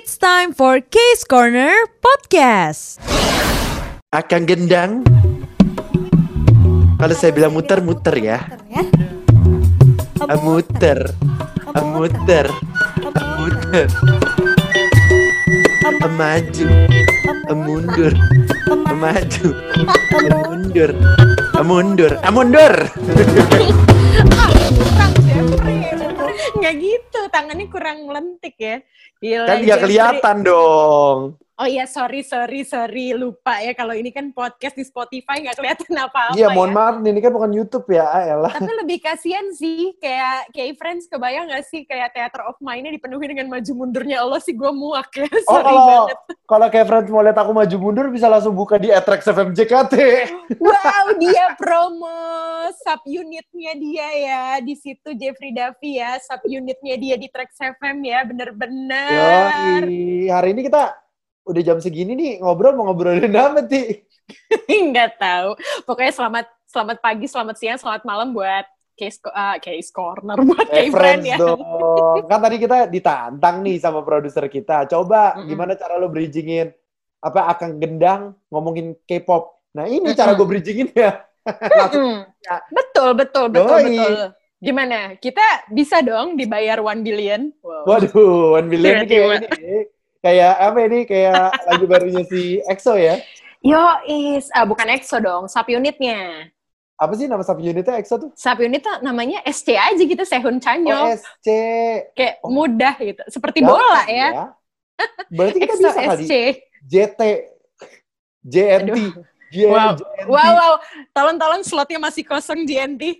It's time for Case Corner Podcast. Akan gendang. Kalau saya bilang muter-muter ya. Ah, Muter. Ah, Muter. Ah, Muter. Ah, Maju. Ah, Mundur. Ah, Maju. Ah, Mundur. Ah, Mundur. Ah, Mundur. Jeffrey nggak gitu tangannya kurang melentik ya Gila, Kan nggak kelihatan dong. Oh iya sorry sorry sorry lupa ya kalau ini kan podcast di Spotify nggak kelihatan apa-apa Iya, mohon ya. maaf ini kan bukan YouTube ya, ah, elah. tapi lebih kasihan sih kayak kayak friends kebayang nggak sih kayak theater of mind-nya dipenuhi dengan maju mundurnya Allah sih gue muak ya Oh, sorry kalau banget kalau kayak friends mau lihat aku maju mundur bisa langsung buka di Atrex FM JKT. wow dia promo sub unitnya dia ya di situ Jeffrey Davi ya sub unitnya dia di Trax FM ya bener-bener Yoi, hari ini kita udah jam segini nih ngobrol mau ngobrolin apa ti? nggak tahu pokoknya selamat selamat pagi selamat siang selamat malam buat case ah, case corner buat Eh, friend ya dong. Kan tadi kita ditantang nih sama produser kita. Coba Mm-mm. gimana cara lo bridgingin apa akan gendang ngomongin K-pop. Nah ini cara gue bridgingin ya. Langsung Mm. ya. betul betul betul Yoi. betul gimana kita bisa dong dibayar one billion wow. Waduh, One Billion kayak ini. Kayak apa ini? Kayak lagu barunya si EXO ya. yo is ah, bukan EXO dong sub unitnya Apa sih nama subunitnya EXO tuh? sub unit tuh namanya SC aja gitu Sehun Chanyeol OSC. kayak Oh. mudah gitu seperti Gampang bola ya, Berarti kita EXO bisa kali. SC JT. JNT. Aduh. J- Wow. JNT. wow wow tolong-tolong slotnya masih kosong GNT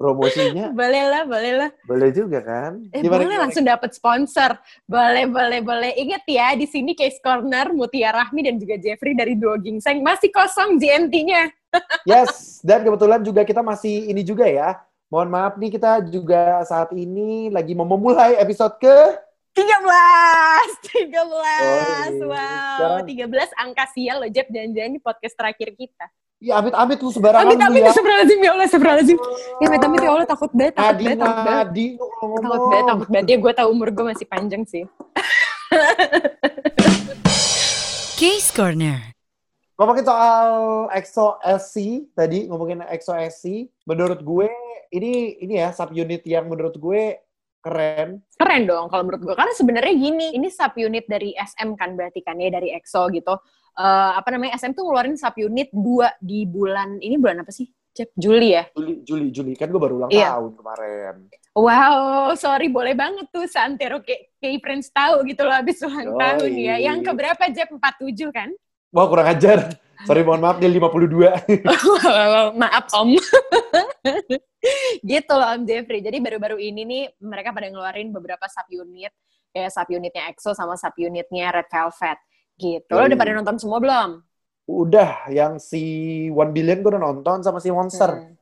Promosinya boleh lah boleh lah boleh juga kan? Eh, Gimana, boleh gimana? langsung dapat sponsor. Boleh, boleh, boleh. Ingat ya, di sini Case Corner, Mutia Rahmi dan juga Jeffrey dari Duo Gingseng masih kosong GNT-nya. Yes, dan kebetulan juga kita masih ini juga ya. Mohon maaf nih kita juga saat ini lagi mau memulai episode ke 13! 13! Oh, wow, sekarang- 13 angka sial loh, Jeff. Ini podcast terakhir kita. Ya amit-amit lu sembarangan Amit, lu amit, ya. ya Allah, astagfirullahaladzim. Ya, amit, amit, ya Allah, takut banget, takut banget, takut banget. ngomong. Takut banget, takut banget. Ya, gue tau umur gue masih panjang sih. Case Corner. Ngomongin soal EXO SC tadi, ngomongin EXO SC, menurut gue ini ini ya subunit yang menurut gue keren. keren dong kalau menurut gue karena sebenarnya gini ini sub unit dari SM kan berarti kan ya dari EXO gitu Eh, apa namanya SM tuh ngeluarin sub unit dua di bulan ini bulan apa sih Cep Juli ya Juli, Juli, Juli kan gue baru ulang Iya. tahun kemarin. wow sorry boleh banget tuh santero kayak kayak friends tahu gitu loh habis ulang Yoi. tahun ya yang keberapa Jep 47 kan Wah kurang ajar. Sorry mohon maaf dia 52. maaf om gitu loh om Jeffrey jadi baru-baru ini nih mereka pada ngeluarin beberapa sub unit kayak sub unitnya EXO sama sub unitnya Red Velvet gitu lo udah pada nonton semua belum Udah, yang si One Billion gue udah nonton sama si Monster. Hmm.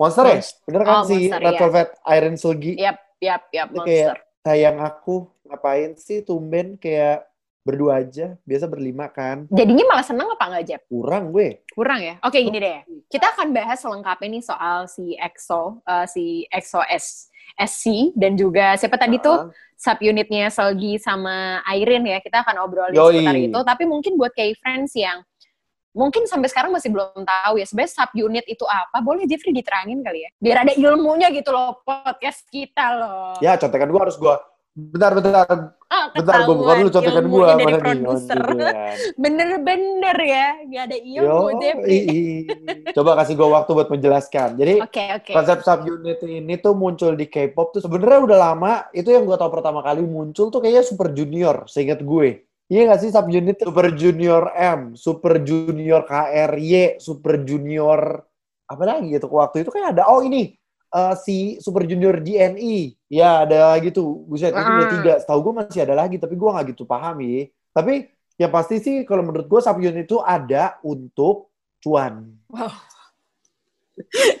Monster ya? Monster. Bener kan Oh, si Monster, Red iya. Velvet Iron Sulgi? Yap, yap, yap, Itu kayak monster. sayang aku ngapain sih tumben kayak berdua aja. Biasa berlima kan. Jadinya malah seneng apa nggak, Jep? Kurang gue. Kurang ya? Oke, gini deh. Kita akan bahas selengkapnya nih soal si EXO, eh, si EXO S, SC, dan juga siapa tadi tuh sub unitnya Selgi sama Airin ya. Kita akan obrolin Yoi. seputar itu. Tapi mungkin buat kayak friends yang mungkin sampai sekarang masih belum tahu ya sebenarnya sub unit itu apa boleh Jeffrey diterangin kali ya biar ada ilmunya gitu loh podcast kita loh Ya contekan gue harus gue. Bentar, bentar. ah, Bentar, gue buka dulu contekan gue. Mana nih? produser Billion. bener-bener ya gak ada ilmu Yo, Jeffrey Coba kasih gue waktu buat menjelaskan. Jadi oke oke konsep subunit ini tuh muncul di K-pop tuh sebenarnya udah lama. Itu yang gue tau pertama kali muncul tuh kayaknya Super Junior, seingat gue. Iya gak sih subunit? Super Junior M, Super Junior KRY, Super Junior apa lagi gitu waktu itu kayak ada oh ini eh, si Super Junior DNI ya ada lagi tuh. Buset itu udah Ah. tiga. Setahu gue masih ada lagi tapi gue nggak gitu paham ya tapi yang pasti sih kalau menurut gue subunit itu ada untuk cuan.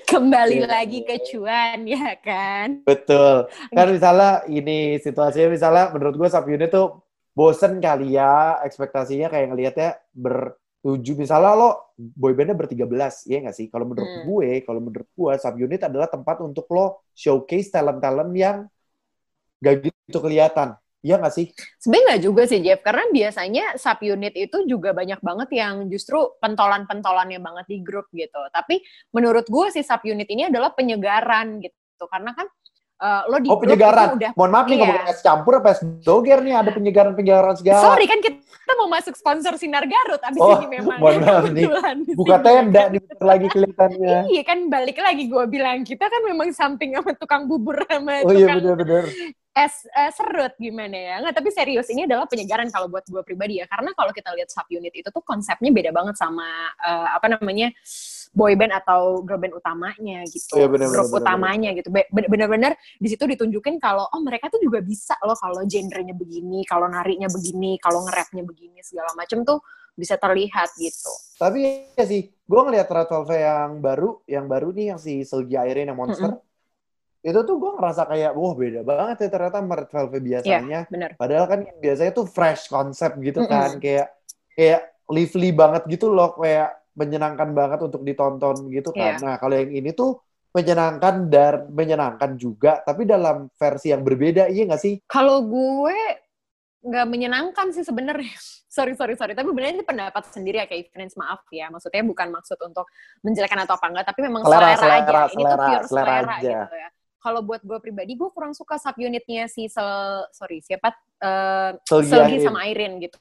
Kembali Iya. lagi ke cuan ya kan? Betul. Kan misalnya ini situasinya misalnya menurut gue subunit tuh bosen kali ya ekspektasinya kayak ngelihatnya bertujuh misalnya lo boybandnya bertiga belas ya nggak sih kalau menurut Hmm. gue kalau menurut gue subunit adalah tempat untuk lo showcase talent talent yang gak gitu kelihatan Iya nggak sih? Sebenarnya nggak juga sih Jeff, karena biasanya subunit itu juga banyak banget yang justru pentolan-pentolannya banget di grup gitu. Tapi menurut gue si subunit ini adalah penyegaran gitu, karena kan uh, lo di oh, penyegaran. udah Mohon maaf nih, iya. ngomongin es campur apa es doger nih, ada penyegaran-penyegaran segala. Sorry kan kita mau masuk sponsor Sinar Garut abis Oh, ini memang. mohon maaf nih. Di Buka tenda bentar lagi kelihatannya. Iya kan balik lagi gue bilang kita kan memang samping sama tukang bubur sama Oh iya tukang bener-bener. Es eh, serut gimana ya? Nggak tapi serius ini adalah penyegaran kalau buat gue pribadi ya. Karena kalau kita lihat subunit itu tuh konsepnya beda banget sama eh, apa namanya boy band atau girl band utamanya gitu. Iya, bener, grup bener, bener, utamanya gitu. Be- bener- bener-bener di situ ditunjukin kalau oh mereka tuh juga bisa loh kalau genrenya begini kalau narinya begini kalau nge-rapnya begini segala macem tuh bisa terlihat gitu. Tapi ya sih, gue ngeliat Velvet yang baru, yang baru nih yang si Selgi Airin yang Monster. Itu tuh gue ngerasa kayak, wah beda banget ya ternyata sama Red Velvet biasanya. bener Padahal kan biasanya tuh fresh konsep gitu kan, kayak kayak lively banget gitu loh, kayak menyenangkan banget untuk ditonton gitu kan. Iya. Nah kalau yang ini tuh menyenangkan dan menyenangkan juga, tapi dalam versi yang berbeda, iya nggak sih? Kalau gue nggak menyenangkan sih sebenarnya. Sorry, sorry, sorry. Tapi benar ini pendapat sendiri ya kayak friends maaf ya. Maksudnya bukan maksud untuk menjelekan atau apa enggak, tapi memang Selera, selera, selera, aja. Ini tuh selera, pure selera selera, aja. gitu ya. Kalau buat gue pribadi, gue kurang suka subunitnya si Sel, sorry siapa eh, Selgi sama Airin gitu.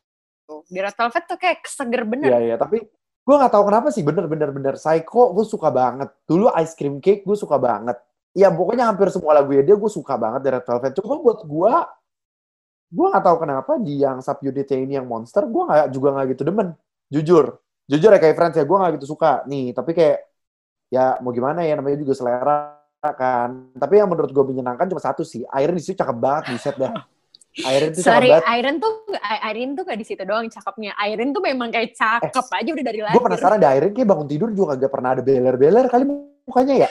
Di Red Velvet tuh kayak seger bener. Iya, iya. Tapi gue nggak tahu kenapa sih bener-bener bener. Psycho gue suka banget. Dulu Ice Cream Cake gue suka banget. Ya pokoknya hampir semua lagu dia gue suka banget dari Red Velvet. Cuma buat gue, gue nggak tahu kenapa di yang subunitnya ini yang Monster, gue nggak juga nggak gitu demen. Jujur, jujur ya kayak friends ya gue nggak gitu suka. Nih, tapi kayak ya mau gimana ya namanya juga selera kan. Tapi yang menurut gue menyenangkan cuma satu sih. Airin di situ cakep banget, buset dah. Airin itu cakep Sorry, banget. Airin tuh Airin tuh gak di situ doang cakepnya. Airin tuh memang kayak cakep aja udah dari lahir. Gue penasaran deh Airin kayak bangun tidur juga gak pernah ada beler-beler kali mukanya ya.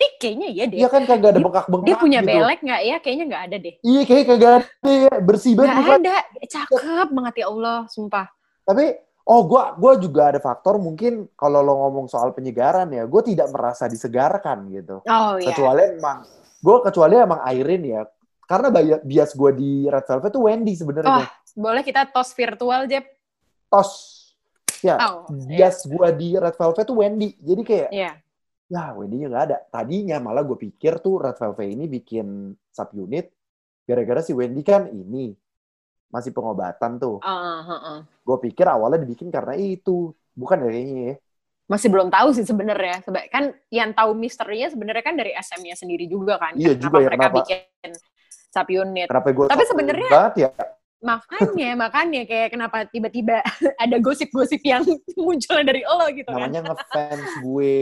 Kayaknya iya deh. Iya kan kagak ada bengkak-bengkak Dia punya gitu. belek nggak ya? Kayaknya nggak ada deh. Iya kayak kagak ada ya. Bersih banget muka. ada. Cakep banget ya Allah, sumpah. Tapi oh gua gua juga ada faktor mungkin kalau lo ngomong soal penyegaran ya, gue tidak merasa disegarkan gitu. Oh iya. Kecuali emang gue kecuali emang Airin ya. Karena bias gue di Red Velvet tuh Wendy sebenarnya. Oh, Boleh kita tos virtual, Jeb? Tos. Ya, Oh, iya. bias gue di Red Velvet tuh Wendy. Jadi kayak Iya. ya Wendy-nya nggak ada. Tadinya malah gue pikir tuh Red Velvet ini bikin subunit gara-gara si Wendy kan ini masih pengobatan tuh. Ah, ah, ah. Gue pikir awalnya dibikin karena itu. Bukan ya kayaknya ya. Masih belum tahu sih sebenarnya. Kan yang tahu misterinya sebenarnya kan dari SM-nya sendiri juga kan. Iya kenapa juga ya, mereka kenapa? bikin subunit. Kenapa gue Tapi sebenarnya- banget ya? Makanya, makanya kayak kenapa tiba-tiba ada gosip-gosip yang munculnya dari lo gitu kan. Namanya ngefans gue.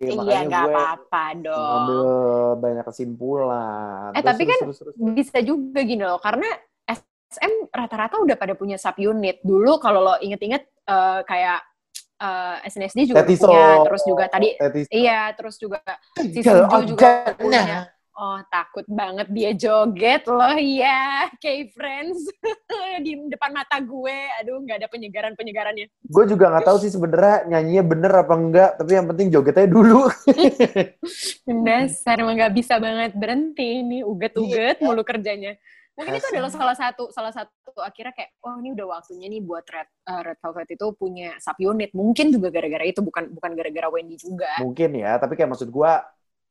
Iya, nggak apa-apa dong. ngambil banyak kesimpulan. Eh, Terus, tapi terus, kan terus, terus. bisa juga gini loh karena SM rata-rata udah pada punya subunit. Dulu kalau lo inget-inget eh, kayak eh, SNSD juga Tetiso. punya terus juga tadi Tetis. iya terus juga si Suju juga punya. Oh takut banget dia joget loh. Ya kayak friends. Di depan mata gue. Aduh nggak ada penyegaran penyegarannya Gue juga nggak tahu sih sebenarnya nyanyinya bener apa enggak, tapi yang penting jogetnya dulu. dasar emang nggak bisa banget berhenti. Ini uget-uget Iya. mulu kerjanya mungkin itu adalah salah satu salah satu akhirnya kayak oh ini udah waktunya nih buat Red eh, Red Velvet itu punya subunit mungkin juga gara-gara itu bukan bukan gara-gara Wendy juga. Mungkin ya, tapi kayak maksud gue,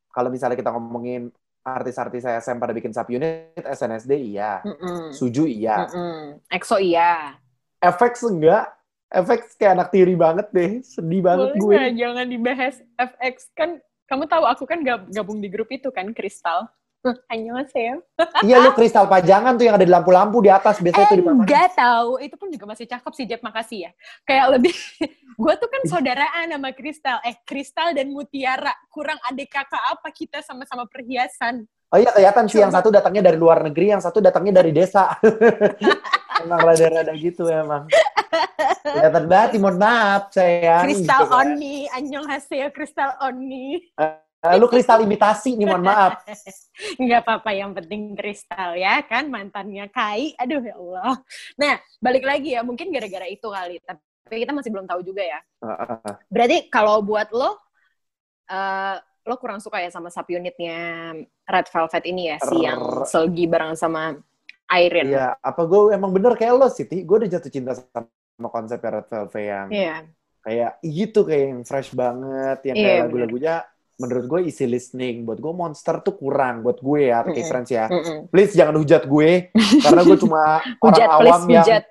kalau misalnya kita ngomongin artis-artis SM pada bikin subunit, SNSD iya, Mm-mm. Suju iya, Mm-mm. EXO iya. FX enggak, FX kayak anak tiri banget deh, sedih banget Boleh gue. nggak? Jangan dibahas FX kan kamu tahu aku kan gab- gabung di grup itu kan Kristal Annyeonghaseyo Iya lu kristal pajangan tuh yang ada di lampu-lampu di atas biasanya tuh di papan. Enggak tahu, itu pun juga masih cakep sih Jeb, makasih ya. Kayak lebih, gue tuh kan saudaraan sama Kristal, eh Kristal dan Mutiara, kurang adik kakak apa kita sama-sama perhiasan. Oh iya kelihatan sih yang satu datangnya dari luar negeri, yang satu datangnya dari desa. emang rada-rada gitu emang. Kelihatan banget, mohon maaf sayang. Kristal Gitu kan. Oni, Annyeonghaseyo Kristal Oni. Eh, lu kristal imitasi nih, mohon maaf. Enggak apa-apa, yang penting Kristal ya kan, mantannya Kai. Aduh ya Allah. Nah, balik lagi ya, mungkin gara-gara itu kali. Tapi kita masih belum tahu juga ya. Berarti kalau buat lo, eh, lo kurang suka ya sama subunitnya Red Velvet ini ya, si yang. Selgi bareng sama Irene. Iya, apa gue emang bener kayak lo Siti, gue udah jatuh cinta sama konsep Red Velvet yang Iya. kayak gitu kayak yang fresh banget, yang Iya, kayak bener. lagu-lagunya menurut gue easy listening. Buat gue Monster tuh kurang buat gue ya, kayak Mm-mm. friends ya. Mm-mm. Please jangan hujat gue, karena gue cuma Hujat, orang please awam yang hujat.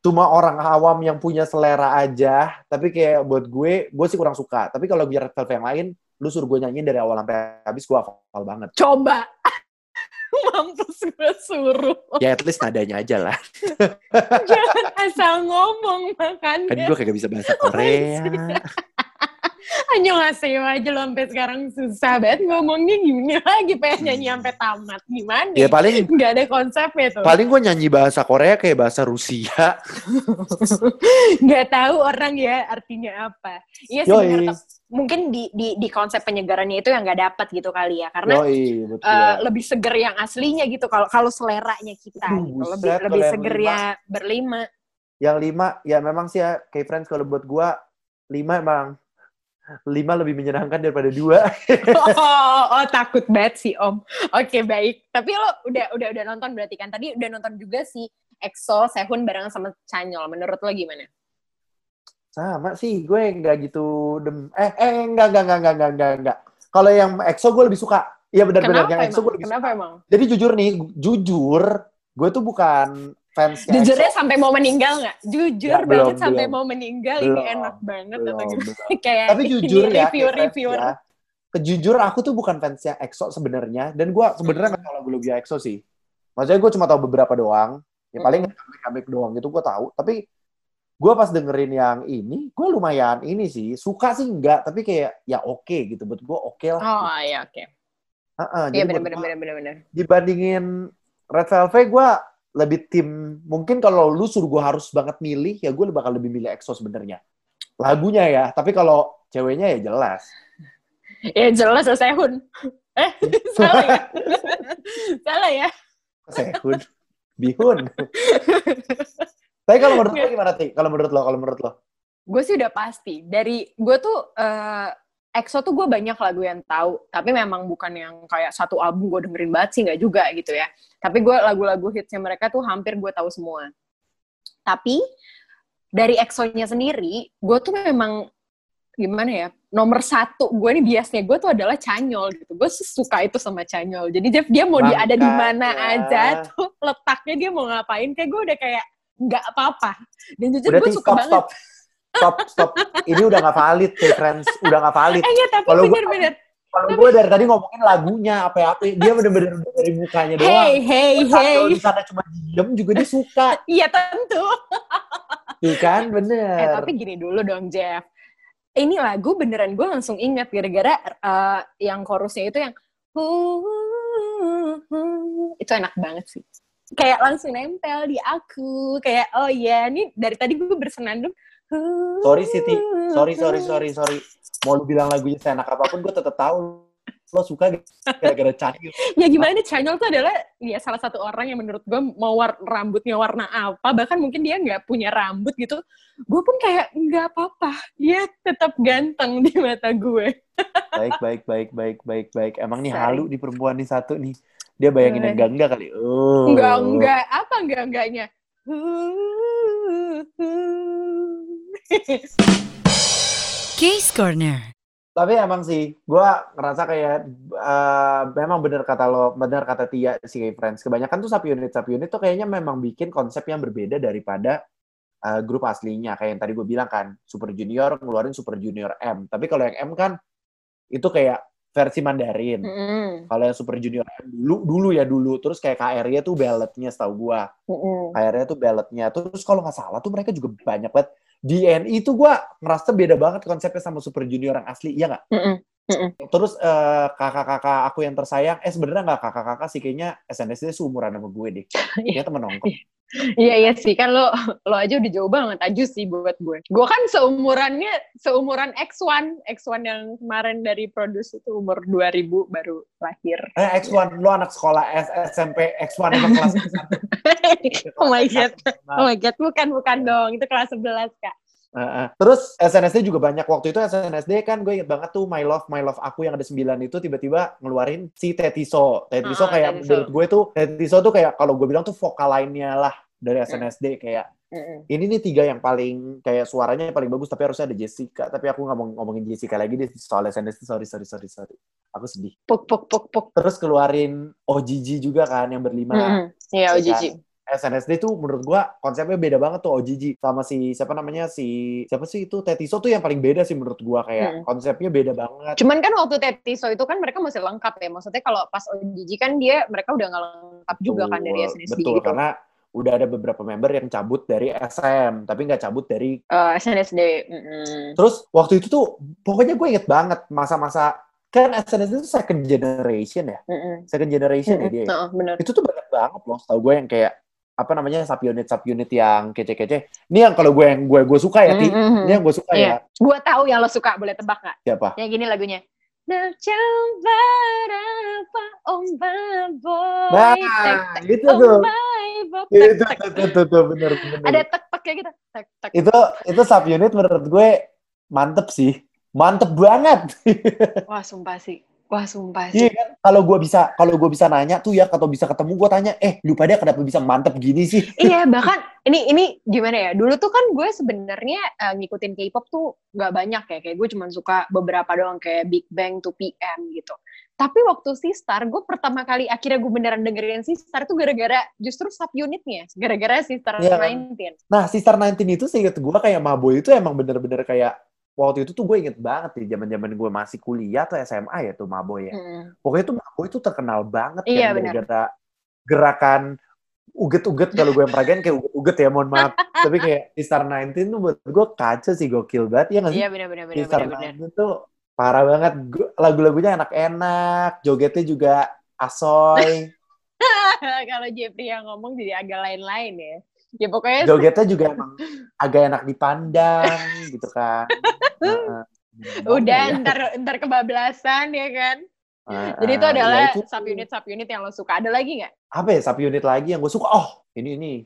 cuma orang awam yang punya selera aja. Tapi kayak buat gue, gue sih kurang suka. Tapi kalau biar Velvet yang lain, lu suruh gue nyanyiin dari awal sampai habis, gue hafal banget. Coba. Mampus gue suruh. Ya at least nadanya aja lah. Jangan asal ngomong makanya. Kan gue kagak bisa bahasa Korea. Annyeonghaseyo aja lo sampai sekarang susah banget ngomongnya gini lagi pengen nyanyi sampai tamat. Gimana? Ya paling Nggak ada konsepnya tuh. paling gue nyanyi bahasa Korea kayak bahasa Rusia. Nggak tahu orang ya artinya apa. Iya sih bener, mungkin di, di di konsep penyegarannya itu yang nggak dapat gitu kali ya. Karena Yoi, betul. eh, lebih seger yang aslinya gitu kalau kalau seleranya kita Aduh, gitu. Lebih buset, lebih seger ya berlima. Yang lima, ya memang sih ya, kayak friends kalau buat gue, lima emang lima lebih menyenangkan daripada dua. oh, oh, takut banget sih Om. Oke baik. Tapi lo udah udah udah nonton berarti kan? Tadi udah nonton juga si EXO, Sehun bareng sama Chanyol. Menurut lo gimana? Sama sih, gue nggak gitu dem. Eh, eh, enggak, enggak, enggak, enggak, enggak, enggak, enggak. Kalau yang EXO gue lebih suka. Iya benar-benar yang EXO gue lebih Kenapa suka. emang? Jadi jujur nih, jujur, gue tuh bukan fans Jujurnya sampai mau meninggal nggak? Jujur Ya, belum, banget sampai belum. mau meninggal ini Belum, enak banget atau belum, gimana? belum. Kayak Tapi jujur ini ya, kayak friends ya, kejujur aku tuh bukan fansnya EXO sebenarnya, dan gue sebenarnya Hmm. nggak tahu lagu-lagu EXO sih. Maksudnya gue cuma tahu beberapa doang, ya paling Hmm. comeback doang gitu gue tahu. Tapi gue pas dengerin yang ini, gue lumayan ini sih, suka sih enggak, tapi kayak ya oke gitu, buat gue oke lah. Oh iya oke. Heeh, Iya jadi buat benar-benar gua, benar-benar benar. dibandingin Red Velvet, gue lebih tim, mungkin kalau lu suruh gue harus banget milih, ya gue bakal lebih milih EXO sebenarnya. Lagunya ya, tapi kalau ceweknya ya jelas. Ya jelas ya Sehun. Eh salah ya? salah ya? Sehun. Bihun. Tapi kalau menurut lo gimana, Ti? Kalau menurut lo, kalau menurut lo? gue sih udah pasti dari gue tuh eh EXO tuh gue banyak lagu yang tahu tapi memang bukan yang kayak satu album gue dengerin banget sih nggak juga gitu ya. Tapi gue lagu-lagu hitsnya mereka tuh hampir gue tahu semua. Tapi dari EXO-nya sendiri gue tuh memang gimana ya nomor satu gue nih biasanya gue tuh adalah Canyol gitu. Gue suka itu sama Canyol. Jadi Jeff dia mau dia ada di mana Makanya. aja tuh letaknya dia mau ngapain kayak gue udah kayak nggak apa-apa. Dan jujur gue suka stop, banget. stop. Stop, stop. Ini udah gak valid, Ti, friends. Udah gak valid. Eh, iya, tapi Kalau bener-bener. Kalau gue dari tadi ngomongin lagunya, apa-apa. Dia bener-bener dari mukanya doang. Hey, hey, hey. Kalau di sana cuma diem juga dia suka. Iya, tentu. Tuh kan, Eh, bener. tapi gini dulu dong, Jeff. Ini lagu beneran gue langsung ingat gara-gara eh, yang chorusnya itu yang itu enak banget sih. Kayak langsung nempel di aku. Kayak, oh iya, ini dari tadi gue bersenandung. Sorry, Siti. Sorry, sorry, sorry, sorry. Mau lu bilang lagunya seenak apa pun, gue tetep tahu lo suka gara-gara Cahyo. Ya gimana, Chanyol tuh adalah ya salah satu orang yang menurut gue mau war- rambutnya warna apa, bahkan mungkin dia nggak punya rambut gitu. Gue pun kayak nggak apa-apa, dia tetap ganteng di mata gue. Baik, baik, baik, baik, baik, baik. Emang nih Sorry. halu di perempuan nih satu nih. Dia bayangin yang enggak-enggak kali. Oh. Enggak, enggak. Apa enggak, enggaknya? Case Corner. Tapi emang sih, gue ngerasa kayak eh, memang bener kata lo, bener kata Tia si Friends. Kebanyakan tuh subunit subunit tuh kayaknya memang bikin konsep yang berbeda daripada eh, grup aslinya. Kayak yang tadi gue bilang kan, Super Junior ngeluarin Super Junior M. Tapi kalau yang M kan itu kayak versi Mandarin. Mm-mm, Kalau yang Super Junior M dulu, dulu ya dulu. Terus kayak KR-nya tuh balletnya setahu gue. mm-mm. KR-nya tuh balletnya. Terus kalau nggak salah tuh mereka juga banyak banget. DNI tuh gue ngerasa beda banget konsepnya sama Super Junior yang asli. Iya nggak? Mm-mm. Terus eh, kakak-kakak aku yang tersayang, eh sebenarnya nggak kakak-kakak sih, kayaknya SNSD seumuran sama gue deh. Dia temen nongkrong. Iya iya sih kan lo lo aja udah jauh banget aju sih buat gue. Gue kan seumurannya seumuran X1, X1 yang kemarin dari produce itu umur 2000 baru lahir. Eh X1, lo anak sekolah S SMP X1 emang kelas oh my god. Oh my god, bukan bukan dong, itu kelas 11 kak. Uh, uh. Terus SNSD juga banyak waktu itu SNSD kan gue inget banget tuh My Love My Love aku yang ada sembilan itu tiba-tiba ngeluarin si Tetiso. Tetiso Ah, kayak Tetiso. menurut gue tuh Tetiso tuh kayak kalau gue bilang tuh vokal lainnya lah dari SNSD kayak Mm-mm. ini nih tiga yang paling kayak suaranya yang paling bagus tapi harusnya ada Jessica tapi aku nggak mau ngomongin Jessica lagi deh soal SNSD sorry sorry sorry sorry aku sedih Puk puk puk puk. terus keluarin OGG juga kan yang berlima Mm-mm. Iya, Iya OGG. SNSD tuh menurut gua konsepnya beda banget tuh OGG sama si siapa namanya si siapa sih itu Tetiso tuh yang paling beda sih menurut gua kayak Hmm. konsepnya beda banget. Cuman kan waktu Tetiso itu kan mereka masih lengkap ya. Maksudnya kalau pas OGG kan dia mereka udah nggak lengkap juga kan dari Betul, SNSD Betul gitu. karena udah ada beberapa member yang cabut dari SM tapi nggak cabut dari Eh, SNSD. mm-mm. terus waktu itu tuh pokoknya gue inget banget masa-masa kan SNSD itu second generation ya Mm-mm. second generation ya Mm-mm. dia ya? Heeh, bener. itu tuh banyak banget loh tau gue yang kayak apa namanya subunit subunit yang kece-kece ini yang kalau gue yang gue gue suka ya Ti Mm-mm. ini yang gue suka Iya. ya Gue tahu yang lo suka, boleh tebak nggak? siapa Yang gini lagunya. Nak coba apa oh my boy. Nah, Tek, tek, itu oh tuh. my boy. Tek, tek. tuh, bener, bener. Ada tek-teknya gitu. Tek, tek. Itu, itu subunit menurut gue mantep sih. Mantep banget. Wah, sumpah sih. Wah, sumpah Iya sih. kan? Kalau gue bisa, kalau gue bisa nanya tuh ya, atau bisa ketemu, gue tanya, eh, lu pada kenapa bisa mantep gini sih? iya, bahkan ini ini gimana ya? Dulu tuh kan gue sebenarnya eh, ngikutin K-pop tuh nggak banyak ya. Kayak gue cuma suka beberapa doang kayak Big Bang, 2PM gitu. Tapi waktu Sistar, gue pertama kali akhirnya gue beneran dengerin Sistar tuh gara-gara justru subunitnya. Gara-gara Sistar Iya kan? 19. Nah, Sister 19 itu seinget gue kayak Maboy itu emang bener-bener kayak, waktu itu tuh gue inget banget nih, zaman-zaman gue masih kuliah atau SMA ya tuh Maboy ya. Mm. Pokoknya tuh Maboy itu terkenal banget Iya, kan, gara-gara gerakan uget-uget kalau gue yang peragain kayak uget-uget ya, mohon maaf. Tapi kayak Sister 19 tuh buat gue kacau sih, gokil banget. Iya nggak sih? Iya benar-benar Sister benar-benar. 19 tuh parah banget. Gu- Lagu-lagunya enak-enak, jogetnya juga asoy. Kalau Jeffrey yang ngomong jadi agak lain-lain ya. Ya pokoknya Jogetnya juga emang agak enak dipandang gitu kan. Heeh. udah ya? ntar ntar kebablasan ya kan. Heeh, Jadi itu ya adalah itu. subunit subunit yang lo suka. Ada lagi nggak? apa ya subunit lagi yang gue suka oh ini nih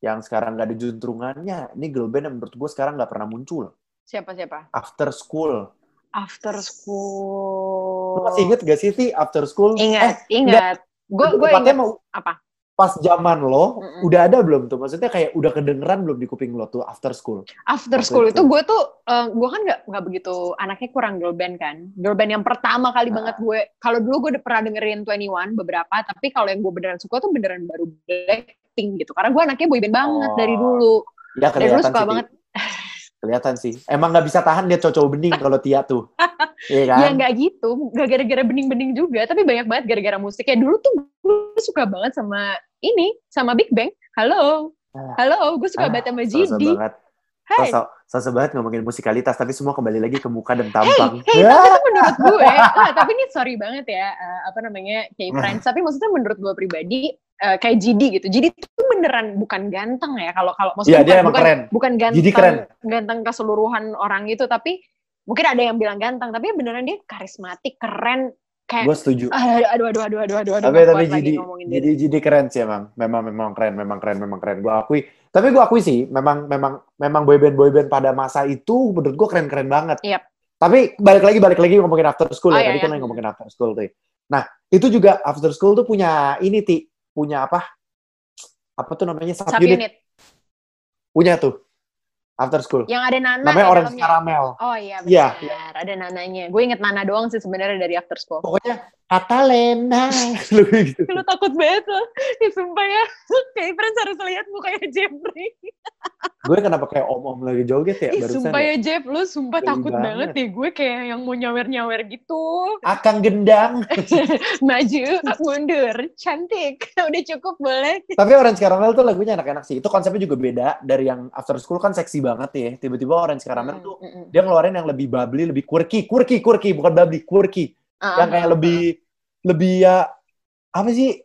yang sekarang gak ada juntrungannya ini girl band yang menurut gue sekarang nggak pernah muncul Siapa siapa? After School After School. lu masih inget gak sih Ti After School Ingat, eh, ingat. Gue gue ingat mau apa? Pas zaman lo Mm-mm. udah ada belum tuh maksudnya kayak udah kedengeran belum di kuping lo tuh After School After School itu. itu gue tuh gue kan nggak nggak begitu anaknya kurang girl band kan. Girl band yang pertama kali Ah. banget gue. Kalau dulu gue udah pernah dengerin 21 beberapa, tapi kalau yang gue beneran suka tuh beneran baru Blackpink gitu. Karena gue anaknya boyband banget Oh. dari dulu. ya Dari dulu suka sih banget. kelihatan sih. Emang nggak bisa tahan lihat cowok bening kalau Tia tuh. Iya kan? Ya nggak gitu, nggak gara-gara bening-bening juga, tapi banyak banget gara-gara musiknya. Dulu tuh gue suka banget sama ini, sama Big Bang. Halo, Ah. halo, gue suka Ah, banget sama Sosok GD. banget. Hai, sosok sosok banget ngomongin musikalitas tapi semua kembali lagi ke muka dan hey, tampang. hey, tuh menurut gue, ah, tapi ini sorry banget ya, eh, apa namanya, kayak friends. Tapi maksudnya menurut gue pribadi, eh, kayak GD gitu. GD tuh beneran bukan ganteng ya. Kalau kalau maksudnya dia bukan, bukan, keren bukan ganteng, keren. ganteng keseluruhan orang itu, tapi mungkin ada yang bilang ganteng, tapi beneran dia karismatik, keren. Kayak, gue setuju aduh, aduh, aduh, aduh, aduh, aduh, tapi tapi jadi jadi jadi keren sih emang memang memang keren memang keren memang keren gue akui tapi gue akui sih memang memang memang boyband boyband pada masa itu menurut gue keren keren banget Yap. Tapi balik lagi balik lagi ngomongin after school Oh, ya iya, tadi iya. kan ngomongin after school tuh. Nah itu juga after school tuh punya ini ti. Punya apa? Apa tuh namanya? Sub unit. Subunit. punya tuh. After school. Yang ada Nana namanya ya orange caramel. Oh iya Iya. benar, ada Nananya. Gue inget Nana doang sih sebenarnya dari After School. pokoknya Katalena lu gitu Lu takut banget loh. Ya, sumpah ya. Kayak Friends harus lihat mukanya Jeffrey. gue kenapa kayak om om lagi joget ya Ih, barusan sumpah ya? ya Jeff, lu sumpah Geli takut banget. banget deh. Gue kayak yang mau nyawer-nyawer gitu. akang gendang Maju, mundur, cantik. Udah cukup boleh. Tapi Orange Caramel tuh lagunya enak-enak sih. Itu konsepnya juga beda dari yang After School kan seksi banget ya. Tiba-tiba Orange Caramel tuh Mm, mm, mm. dia ngeluarin yang lebih bubbly, lebih quirky, quirky, quirky, bukan bubbly, quirky. Ah, yang kayak lebih lebih ya apa sih?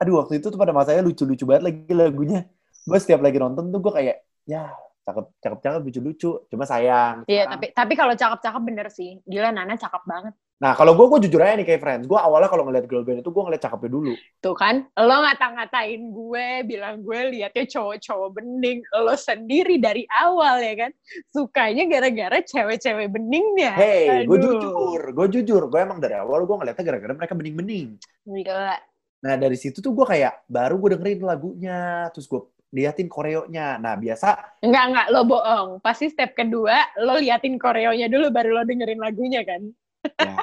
Aduh waktu itu tuh pada masanya lucu-lucu banget lagi lagunya. Gue setiap lagi nonton tuh gue kayak ya cakep cakep cakep lucu-lucu. Cuma sayang. Iya, tapi tapi kalau cakep-cakep bener sih. Gila Nana cakep banget. Nah, kalau gue, gue jujur aja nih kayak friends. Gue awalnya kalau ngeliat girl band itu, gue ngeliat cakepnya dulu. Tuh kan, lo ngata-ngatain gue, bilang gue liatnya cowok-cowok bening. Lo sendiri dari awal ya kan, sukanya gara-gara cewek-cewek beningnya. Hey, gue jujur, gue jujur. Gue emang dari awal gue ngeliatnya gara-gara mereka bening-bening. Gila. Nah, dari situ tuh gue kayak, baru gue dengerin lagunya. Terus gue liatin koreonya. Nah, biasa Enggak, enggak, lo bohong. Pasti step kedua, lo liatin koreonya dulu, baru lo dengerin lagunya kan. Ya,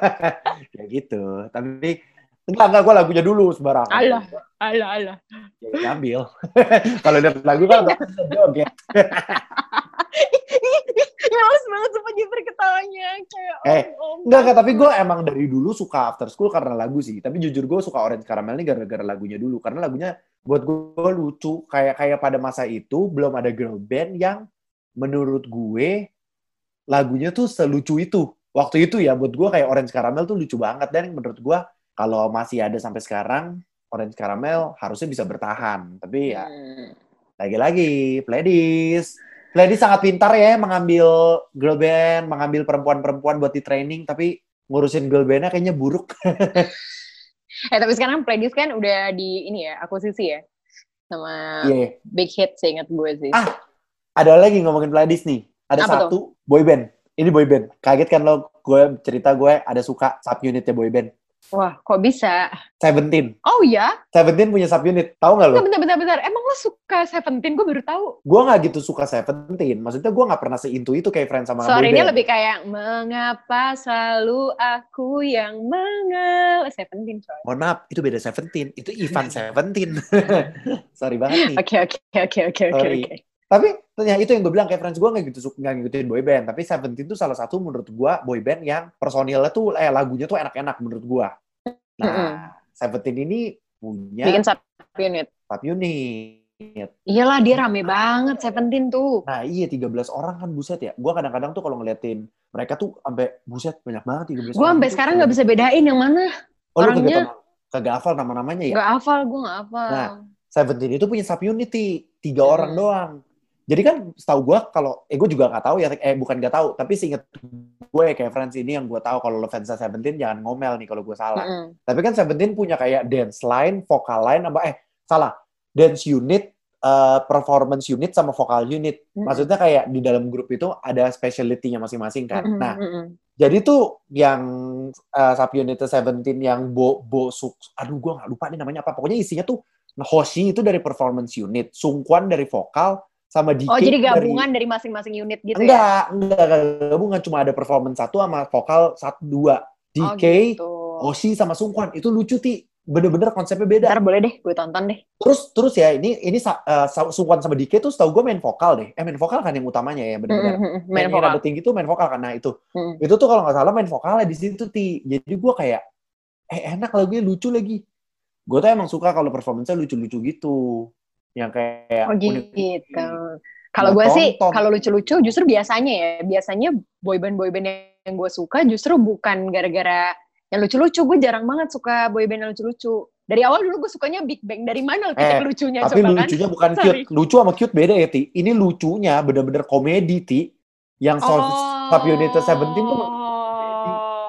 ya gitu. Tapi enggak enggak gue lagunya dulu sembarangan. Alah. alah, alah. Ya, ngambil. Kalau lihat lagu kan joget. Males banget sumpah Jeffrey ketawanya. Kayak, Eh, oh, Enggak, enggak, tapi gue emang dari dulu suka After School karena lagu sih. Tapi jujur gue suka Orange Caramel ini gara-gara lagunya dulu. Karena lagunya buat gue lucu. Kayak kayak pada masa itu belum ada girl band yang menurut gue lagunya tuh selucu itu. Waktu itu ya buat gue kayak Orange Caramel tuh lucu banget. Dan menurut gue kalau masih ada sampai sekarang, Orange Caramel harusnya bisa bertahan. Tapi ya Hmm. lagi-lagi, Pledis. Pledis sangat pintar ya mengambil girl band, mengambil perempuan-perempuan buat di training, tapi ngurusin girl bandnya kayaknya buruk. Eh tapi sekarang Pledis kan udah di ini ya, akuisisi ya. Sama Iya. Big Hit seingat gue sih. Ah. Ada lagi ngomongin Pledis nih. Ada Apa satu boy band. Ini boy band. Kaget kan lo? Gue cerita gue ada suka subunitnya boy band. Wah, kok bisa? Seventeen. Oh ya? Seventeen punya subunit. Tahu nggak lo? Bentar, bentar, bentar. Emang lo suka Seventeen? Gue baru tahu. Gue nggak gitu suka Seventeen. Maksudnya gue nggak pernah seintu itu kayak friends sama Sorry, boy ini lebih kayak mengapa selalu aku yang mengal Seventeen coy. Mohon maaf, itu beda Seventeen. Itu Ivan Seventeen. Sorry banget nih. Oke, oke, oke, oke, oke. Tapi ya itu yang gue bilang kayak friends gue nggak gitu suka nggak ngikutin boy band. Tapi Seventeen tuh salah satu menurut gue boy band yang personilnya tuh eh lagunya tuh enak-enak menurut gue. Nah, Seventeen ini punya Bikin sub unit. sub unit. Iyalah, dia rame banget Seventeen tuh. Nah iya 13 orang kan buset ya. Gue kadang-kadang tuh kalau ngeliatin mereka tuh sampai buset banyak banget 13 Gue sampai tuh. sekarang nggak bisa bedain yang mana. Oh, orangnya- kagak, hafal nama-namanya ya? Nggak hafal, gue nggak hafal. Nah, Seventeen itu punya sub unit Ti. tiga Hmm. orang doang. Jadi kan setahu gue kalau eh gue juga nggak tahu ya eh bukan nggak tahu tapi seinget gue kayak friends ini yang gue tahu kalau lo fans Seventeen jangan ngomel nih kalau gue salah. Mm-mm. Tapi kan Seventeen punya kayak dance line, vocal line, apa eh salah dance unit, eh, performance unit sama vocal unit. Mm-mm. Maksudnya kayak di dalam grup itu ada specialty-nya masing-masing kan. Mm-mm, Nah mm-mm. jadi tuh yang uh, sub unit Seventeen yang bo bo suk, aduh gue nggak lupa nih namanya apa. Pokoknya isinya tuh Hoshi itu dari performance unit, Sungkwan dari vokal, sama DK Oh, jadi gabungan dari masing-masing unit gitu ya? enggak, enggak, enggak gabungan cuma ada performance satu sama vokal satu dua. Oh, DK, gitu. Hoshi sama Sungkwan itu lucu ti, bener-bener konsepnya beda. Ntar boleh deh, gue tonton deh. Terus terus ya ini ini uh, Sungkwan sama DK tuh setahu gue main vokal deh. Eh main vokal kan yang utamanya ya bener-bener. Mm-mm, Yang Main vokal. rada tinggi tuh main vokal kan. Nah itu Mm. itu tuh kalau nggak salah main vokalnya di situ ti jadi gue kayak eh enak lagunya lucu lagi gue tuh emang suka kalau performance-nya lucu-lucu gitu yang kayak Oh unik- gitu. Kalau Gua gue sih, kalau lucu-lucu justru biasanya ya, biasanya boyband boyband yang gue suka justru bukan gara-gara yang lucu-lucu. Gue jarang banget suka boyband yang lucu-lucu. Dari awal dulu gue sukanya Big Bang. Dari mana Eh, lucunya tapi coba kan? lucunya bukan Sorry. cute lucu sama cute beda ya ti ini lucunya bener-bener komedi ti yang Oh. sub unit Seventeen tuh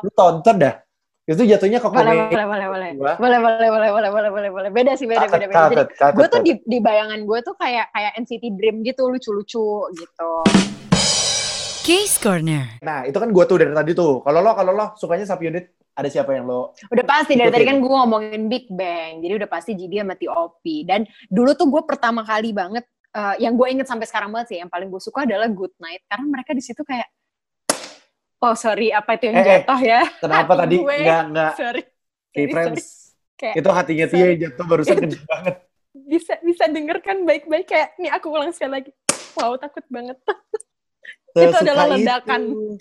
lu tonton dah itu jatuhnya ke boleh, komedi boleh, boleh, boleh. Gua. Boleh, boleh, boleh, boleh, boleh, boleh, boleh. Beda sih, beda, beda, beda. Jadi gue tuh di, di bayangan gue tuh kayak kayak NCT Dream gitu, lucu-lucu gitu. Case Corner. nah itu kan gue tuh dari tadi tuh kalau lo kalau lo sukanya sub unit ada siapa yang lo Udah pasti dari tadi kan gue ngomongin Big Bang, jadi udah pasti GD sama T.O.P. Dan dulu tuh gue pertama kali banget, eh, yang gue inget sampai sekarang banget sih, yang paling gue suka adalah Good Night, karena mereka di situ kayak, oh sorry apa itu yang Eh, eh. jatuh ya? kenapa Hati tadi gue. nggak nggak Sorry, Hey sorry, friends Kayak- itu hatinya Tia yang jatuh barusan kenceng banget bisa bisa denger kan baik-baik kayak, nih aku ulang sekali lagi. Wow takut banget, Itu adalah ledakan. Ini-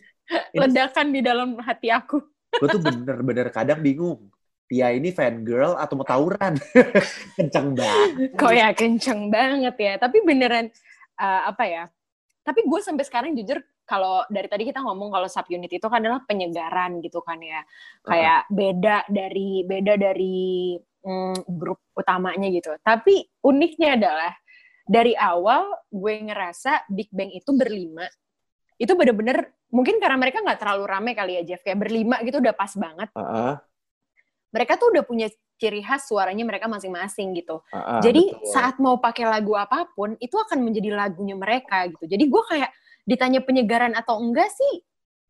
ledakan di dalam hati aku. gue tuh bener-bener kadang bingung Tia ini fan girl atau mau tawuran kenceng banget Kok ya kenceng banget ya. Tapi beneran uh, apa ya? Tapi gue sampai sekarang jujur kalau dari tadi kita ngomong kalau sub unit itu kan adalah penyegaran gitu kan ya. Kayak beda dari beda dari mm, grup utamanya gitu. Tapi uniknya adalah dari awal gue ngerasa Big Bang itu berlima. Itu bener-bener mungkin karena mereka nggak terlalu rame kali ya Jeff. Kayak berlima gitu udah pas banget. Heeh, mereka tuh udah punya ciri khas suaranya mereka masing-masing gitu. Heeh, jadi betul. saat mau pakai lagu apa pun itu akan menjadi lagunya mereka gitu. Jadi gue kayak ditanya penyegaran atau enggak sih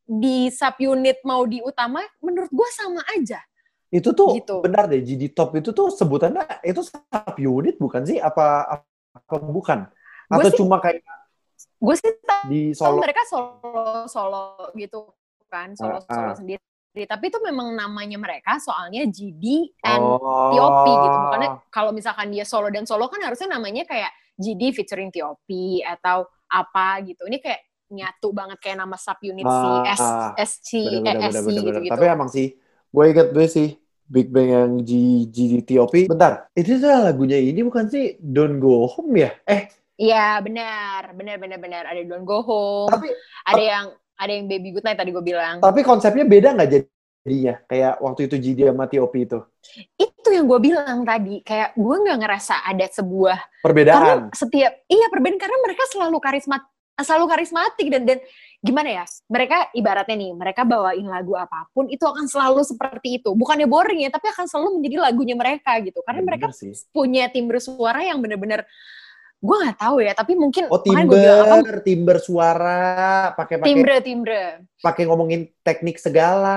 di subunit mau di utama menurut gue sama aja itu tuh gitu. benar deh GD Top itu tuh sebutannya itu sub unit bukan sih apa apa bukan Gua atau sih cuma kayak gue sih di tahu solo mereka solo solo gitu kan solo Ah, solo ah. sendiri tapi itu memang namanya mereka soalnya GD and oh. TOP gitu bukannya kalau misalkan dia solo dan solo kan harusnya namanya kayak GD featuring TOP atau apa gitu. Ini kayak nyatu banget kayak nama sub unit si S Ah, SC bener, eh, SC bener, gitu gitu Tapi emang sih, gue inget gue sih Big Bang yang G, GDTOP. Bentar, itu tuh lagunya ini bukan sih Don't Go Home ya? Eh, iya benar benar benar benar. Ada Don't Go Home tapi ada yang ada yang Baby Good Night tadi gue bilang. Tapi konsepnya beda nggak jadinya? Kayak waktu itu GD sama TOP itu. itu yang gue bilang tadi kayak gue nggak ngerasa ada sebuah karena Perbedaan. setiap iya perbedaan karena mereka selalu karismat selalu karismatik dan dan gimana ya mereka ibaratnya nih mereka bawain lagu apa pun itu akan selalu seperti itu bukannya boring ya tapi akan selalu menjadi lagunya mereka gitu karena Bener mereka sih. punya timbre suara yang bener-bener gue nggak tahu ya tapi mungkin Oh, gua bilang apa timber, timber suara, pakai pakai timbre timbre pakai ngomongin teknik segala.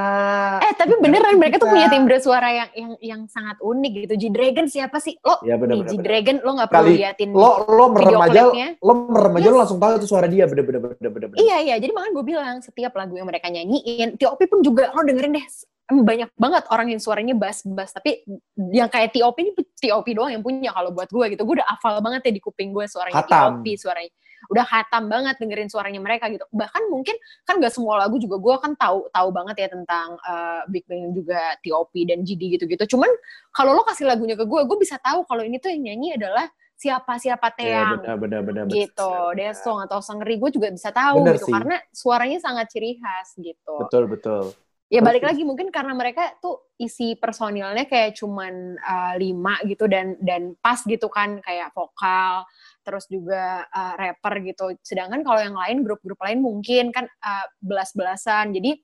eh tapi beneran mereka tuh Kita. punya timbre suara yang yang yang sangat unik gitu G Dragon siapa sih lo Ya bener nih bener. G bener. Dragon lo nggak perlu Kali liatin Lo lo merem aja, lo merem aja lo Yes. langsung tahu itu suara dia bener bener bener bener. bener. Iya iya, jadi makanya gue bilang setiap lagu yang mereka nyanyiin, TOP pun juga lo dengerin deh banyak banget orang yang suaranya bass-bass, tapi yang kayak TOP ini TOP doang yang punya kalau buat gue gitu. Gue udah hafal banget ya di kuping gue suaranya. TOP, suaranya udah khatam banget dengerin suaranya mereka gitu. Bahkan mungkin kan gak semua lagu juga gue kan tahu tahu banget ya tentang eh, Big Bang juga TOP dan GD gitu-gitu. Cuman kalau lo kasih lagunya ke gue, gue bisa tahu kalau ini tuh yang nyanyi adalah siapa siapa Ya, Teang benar benar benar benar. gitu Desong atau Sangri gue juga bisa tahu gitu sih. karena suaranya sangat ciri khas gitu Betul betul. Ya balik Terus- lagi mungkin karena mereka tuh isi personilnya kayak cuman uh, lima gitu dan dan pas gitu kan kayak vokal terus juga uh, rapper gitu sedangkan kalau yang lain grup-grup lain mungkin kan uh, belas-belasan jadi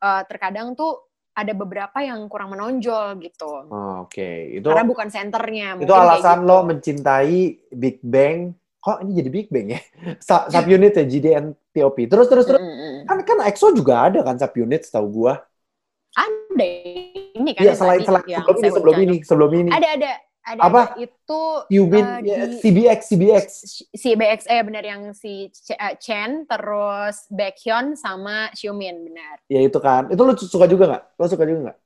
uh, terkadang tuh ada beberapa yang kurang menonjol gitu Oh, Oke, itu karena bukan senternya itu alasan gitu. lo mencintai Big Bang. Kok ini jadi Big Bang ya? Sub unit ya GDN TOP. Terus terus terus. Mm, mm, mm. Kan kan EXO juga ada kan sub unit setahu gua. ada ini kan Iya yang selain selain yang sebelum ini sebelum ini sebelum ini. ada ada ada, Apa? ada. itu Yubin eh, ya, di- CBX CBX. si BX eh benar yang si eh, Chen terus Baekhyun sama Xiumin benar Ya itu kan. Itu lo suka juga nggak? Lo suka juga nggak?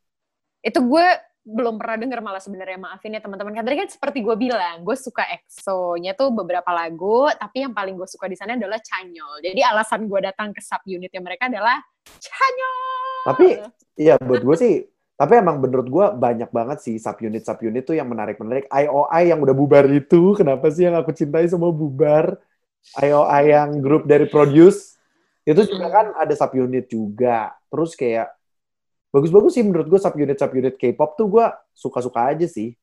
itu gue belum pernah denger malah sebenarnya maafin ya teman-teman kan tadi kan seperti gue bilang gue suka EXO-nya tuh beberapa lagu tapi yang paling gue suka di sana adalah Chanyol jadi alasan gue datang ke sub unitnya mereka adalah Chanyol Tapi Iya buat gue sih. Tapi emang menurut gue banyak banget sih sub unit tuh yang menarik menarik. IOI yang udah bubar itu kenapa sih yang aku cintai semua bubar? IOI yang grup dari Produce itu juga kan ada sub unit juga. Terus kayak bagus-bagus sih menurut gue sub unit sub unit K-pop tuh gue suka-suka aja sih.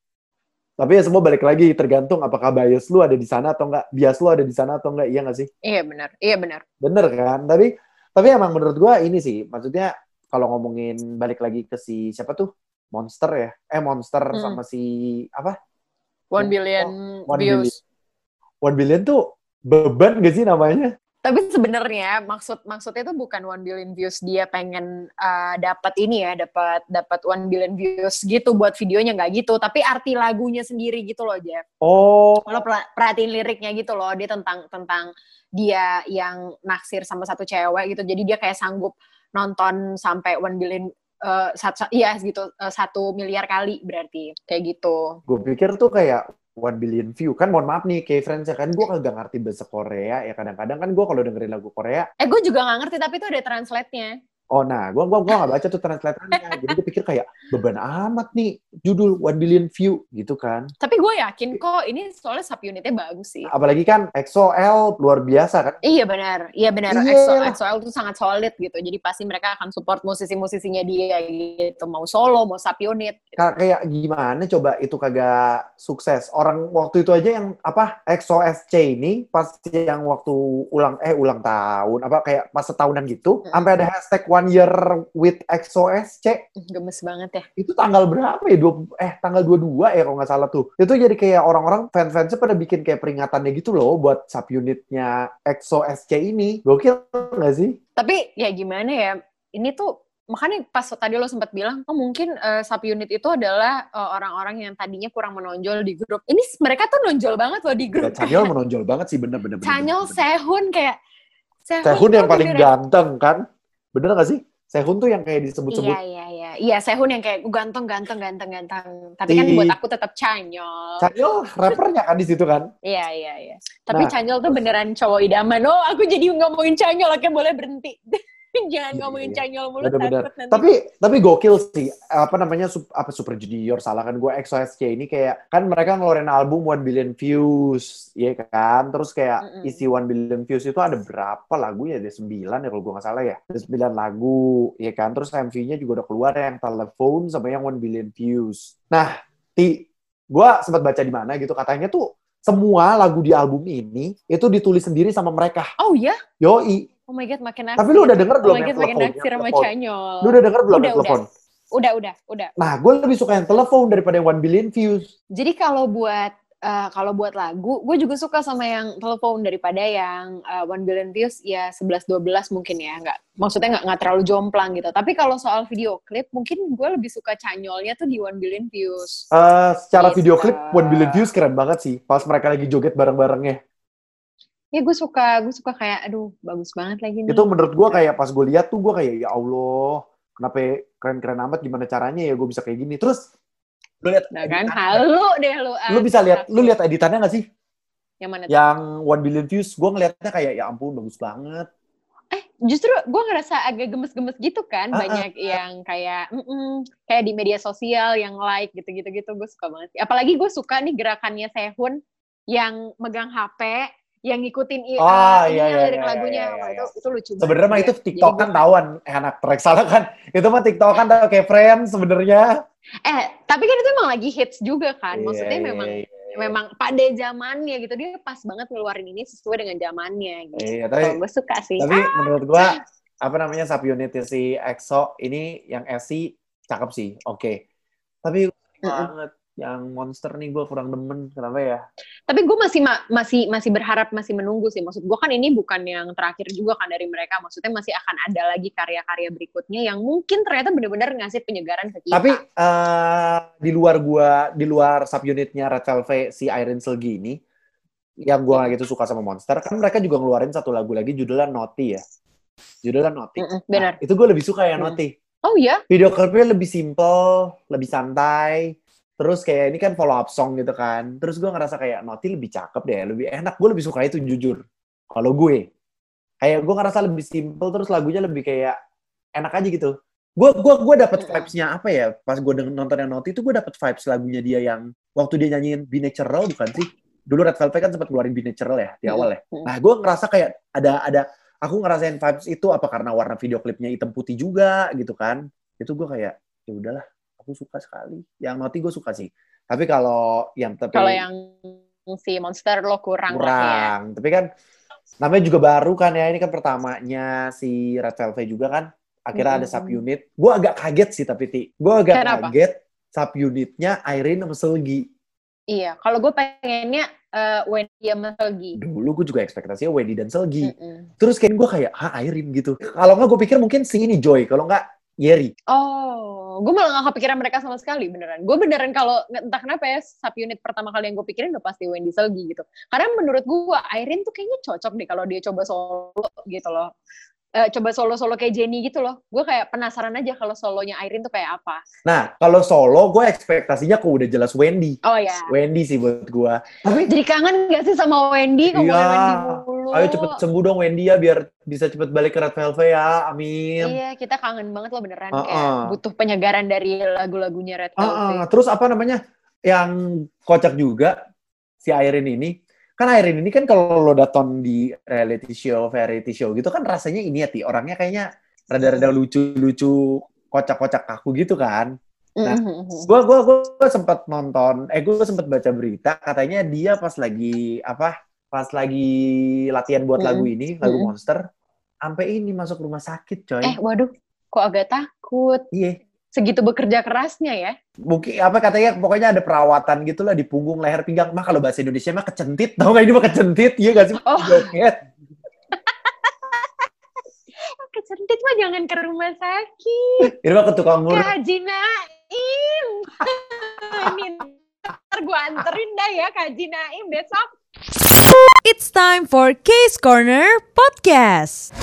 Tapi ya semua balik lagi tergantung apakah bias lu ada di sana atau enggak, bias lu ada di sana atau enggak, iya nggak sih? iya benar iya benar Bener kan? Tapi tapi emang menurut gua ini sih, maksudnya kalau ngomongin balik lagi ke si siapa tuh? Monster ya? Eh Monster Hmm. sama si apa? one billion One views Billion. One Billion tuh beban gak sih namanya? Tapi sebenarnya maksud maksudnya itu bukan one billion views dia pengen uh, dapat ini ya, dapat dapat one billion views gitu buat videonya nggak gitu, tapi arti lagunya sendiri gitu loh Jeff. Oh, Kalau perhatiin liriknya gitu loh, dia tentang tentang dia yang naksir sama satu cewek gitu, jadi dia kayak sanggup nonton sampai one billion uh, satu, iya gitu uh, satu miliar kali berarti kayak gitu. gue pikir tuh kayak One Billion View. Kan mohon maaf nih, kayak friends ya kan gue kagak ngerti bahasa Korea ya kadang-kadang kan gue kalau dengerin lagu Korea Eh gue juga nggak ngerti tapi itu ada translate-nya. Oh nah, gua gua gua nggak baca tuh translatornya. Jadi gue pikir kayak beban amat nih judul one billion view gitu kan. Tapi gue yakin kok ini soalnya subunitnya bagus sih. Apalagi kan EXO-L luar biasa kan. Iya benar, iya benar. Iya. EXO, EXO-L tuh sangat solid gitu. Jadi pasti mereka akan support musisi-musisinya dia gitu. Mau solo, mau subunit. Gitu. Ka- Kayak gimana coba itu kagak sukses. Orang waktu itu aja yang apa EXO SC ini pas yang waktu ulang eh ulang tahun apa kayak pas setahunan gitu Hmm. sampai ada hashtag one year with EXO SC Gemes banget ya. itu tanggal berapa ya? Dua, eh tanggal 22 ya kalau nggak salah tuh. Itu jadi kayak orang-orang fans-fansnya pada bikin kayak peringatannya gitu loh buat subunitnya EXO SC ini. Gokil nggak sih? Tapi ya gimana ya, ini tuh makanya pas tadi lo sempat bilang, oh mungkin eh, subunit itu adalah eh, orang-orang yang tadinya kurang menonjol di grup. Ini mereka tuh nonjol banget loh di Ya, grup. Chanyeol menonjol banget sih bener-bener. Chanyeol, Sehun kayak Sehun, Sehun yang paling ganteng kan? Bener nggak sih? Sehun tuh yang kayak disebut-sebut Iya iya iya. Iya Sehun yang kayak ganteng ganteng ganteng ganteng. Tapi kan Di- buat aku tetap Chanyeol. Chanyeol rappernya kan di situ kan? Iya iya iya. Tapi Nah. Chanyeol tuh beneran cowok idaman. Oh aku jadi ngomongin Chanyeol, oke boleh berhenti. Jangan Iya, ngomongin iya. Chanyeol mulu Bener-bener. takut nanti. Tapi tapi gokil sih apa namanya sup- apa Super Junior salah kan gue EXO SC ini kayak kan mereka ngeluarin album One Billion Views ya kan terus kayak Mm-mm. isi One Billion Views itu ada berapa lagu ya ada sembilan ya kalau gue nggak salah ya ada sembilan lagu ya kan terus MV-nya juga udah keluar yang telepon sama yang One Billion Views nah ti gue sempat baca di mana gitu katanya tuh semua lagu di album ini itu ditulis sendiri sama mereka Oh ya? yoi Oh my god makin naksir. Tapi lu udah denger belum Oh my god makin naksir sama? Chanyeol. lu udah denger belum Udah, telepon Udah udah udah. Nah, gue lebih suka yang telepon daripada yang one billion views. Jadi kalau buat eh, kalau buat lagu, gue juga suka sama yang telepon daripada yang eh, One Billion Views ya 11-12 mungkin ya, nggak maksudnya nggak nggak terlalu jomplang gitu. Tapi kalau soal video klip, mungkin gue lebih suka Canyolnya tuh di One Billion Views. Eh, secara Bisa. video klip one billion views keren banget sih. Pas mereka lagi joget bareng-barengnya. Ya gue suka, gue suka kayak, aduh bagus banget lagi nih. Itu menurut gue kayak pas gue lihat tuh gue kayak ya Allah, kenapa keren-keren amat gimana caranya ya gue bisa kayak gini. Terus lu lihat Nah kan, halu deh lu. lu bisa lihat lu lihat editannya gak sih? Yang mana tuh? Yang one billion views gue ngeliatnya kayak ya ampun bagus banget. Eh, justru gue ngerasa agak gemes-gemes gitu kan, Ah, ah, banyak yang kayak, mm-mm, kayak di media sosial yang like gitu-gitu gitu, gue suka banget. Apalagi gue suka nih gerakannya Sehun yang megang HP, yang ngikutin Oh, uh, iya, iya, lirik iya, lagunya, iya, Wah, iya, itu itu lucu. Sebenarnya mah itu TikTok kan tawan eh, anak track salah kan. Itu mah TikTok kan tau kayak friends sebenarnya. Eh, tapi kan itu emang lagi hits juga kan, Iya, maksudnya iya, memang iya. memang pada zamannya gitu dia pas banget ngeluarin ini sesuai dengan zamannya gitu. Iya, tapi gue suka sih. Tapi Ah, menurut gua apa namanya subunitnya si EXO ini yang SC cakep sih, oke. Tapi Mm-mm. banget yang monster nih gua kurang demen kenapa ya? Tapi gue masih ma- masih masih berharap masih menunggu sih. Maksud gue kan ini bukan yang terakhir juga kan dari mereka. Maksudnya masih akan ada lagi karya-karya berikutnya yang mungkin ternyata benar-benar ngasih penyegaran ke kita. Tapi eh, di luar gua di luar subunitnya Red Velvet si Irene Selgi ini yang gua gak gitu suka sama Monster kan mereka juga ngeluarin satu lagu lagi judulnya Naughty ya. Judulnya Naughty. Mm-mm, benar. Nah, itu gue lebih suka yang Mm. Naughty. Oh iya? video klipnya lebih simple, lebih santai. Terus kayak ini kan follow up song gitu kan. Terus gue ngerasa kayak Naughty lebih cakep deh, lebih enak. Gue lebih suka itu jujur. Kalau gue, kayak gue ngerasa lebih simple. Terus lagunya lebih kayak enak aja gitu. Gue gua gue dapet Mm-mm. vibes-nya apa ya? Pas gue nonton yang Naughty itu gue dapet vibes lagunya dia yang waktu dia nyanyiin Be Natural bukan sih? Dulu Red Velvet kan sempat keluarin Be Natural ya di awal ya. Mm-mm. Nah, gue ngerasa kayak ada ada aku ngerasain vibes itu apa karena warna video klipnya hitam putih juga gitu kan. Itu gue kayak ya udahlah, aku suka sekali. Yang Naughty gue suka sih. Tapi kalau yang tapi Kalau yang si Monster lo kurang, ya. kurang. Tapi kan namanya juga baru kan ya. Ini kan pertamanya si Red Velvet juga kan. Akhirnya ada Mm-mm. subunit. Gue agak kaget sih tapi Ti. Gue agak Kenapa? kaget subunitnya Irene sama Selgi. Iya. Kalau gue pengennya eh, Wendy sama Selgi. Dulu gue juga ekspektasinya Wendy dan Selgi. Mm-mm. Terus kayak gue kayak, ah Irene gitu. Kalau nggak gue pikir mungkin si ini Joy. Kalau nggak Yeri. Oh, gue malah gak kepikiran mereka sama sekali beneran. Gue beneran kalau nggak- entah kenapa ya subunit pertama kali yang gue pikirin udah pasti Wendy Selgi gitu. Karena menurut gue Irene tuh kayaknya cocok deh kalau dia coba solo gitu loh. Eh, coba solo-solo kayak Jenny gitu loh. Gue kayak penasaran aja kalau solonya Irene tuh kayak apa. Nah, kalau solo gue ekspektasinya kok udah jelas Wendy. Oh ya. Wendy sih buat gue. Tapi Jadi kangen gak sih sama Wendy? Iya. Wendy. Ayo cepet sembuh dong Wendy ya biar bisa cepet balik ke Red Velvet ya. Amin. Iya, kita kangen banget loh beneran Uh-uh. kayak butuh penyegaran dari lagu-lagunya Red Velvet. ah. terus apa namanya? Yang kocak juga si Irene ini. Kan Irene ini kan kalau lo datang di reality show, variety show gitu kan rasanya ini ya, Ti. Orangnya kayaknya rada-rada lucu-lucu, kocak-kocak kaku gitu kan. Nah, Mhm. Gua gua gua sempat nonton, eh gua sempat baca berita katanya dia pas lagi apa? Pas lagi latihan buat Mm-mm. lagu ini, lagu Mm-mm. Monster, sampai ini masuk rumah sakit, coy. Eh, waduh, kok agak takut. Iya. Segitu bekerja kerasnya ya. Mungkin apa katanya pokoknya ada perawatan gitulah di punggung leher pinggang. Mah kalau bahasa Indonesia mah kecentit. Tahu nggak ini mah kecentit? Iya gak sih? Oh. Joget. Kecentit mah jangan ke rumah sakit. Ini mah ke tukang Ke urut. Haji Naim. Ini ntar gue anterin dah ya ke Haji Naim besok. It's time for Case Corner Podcast.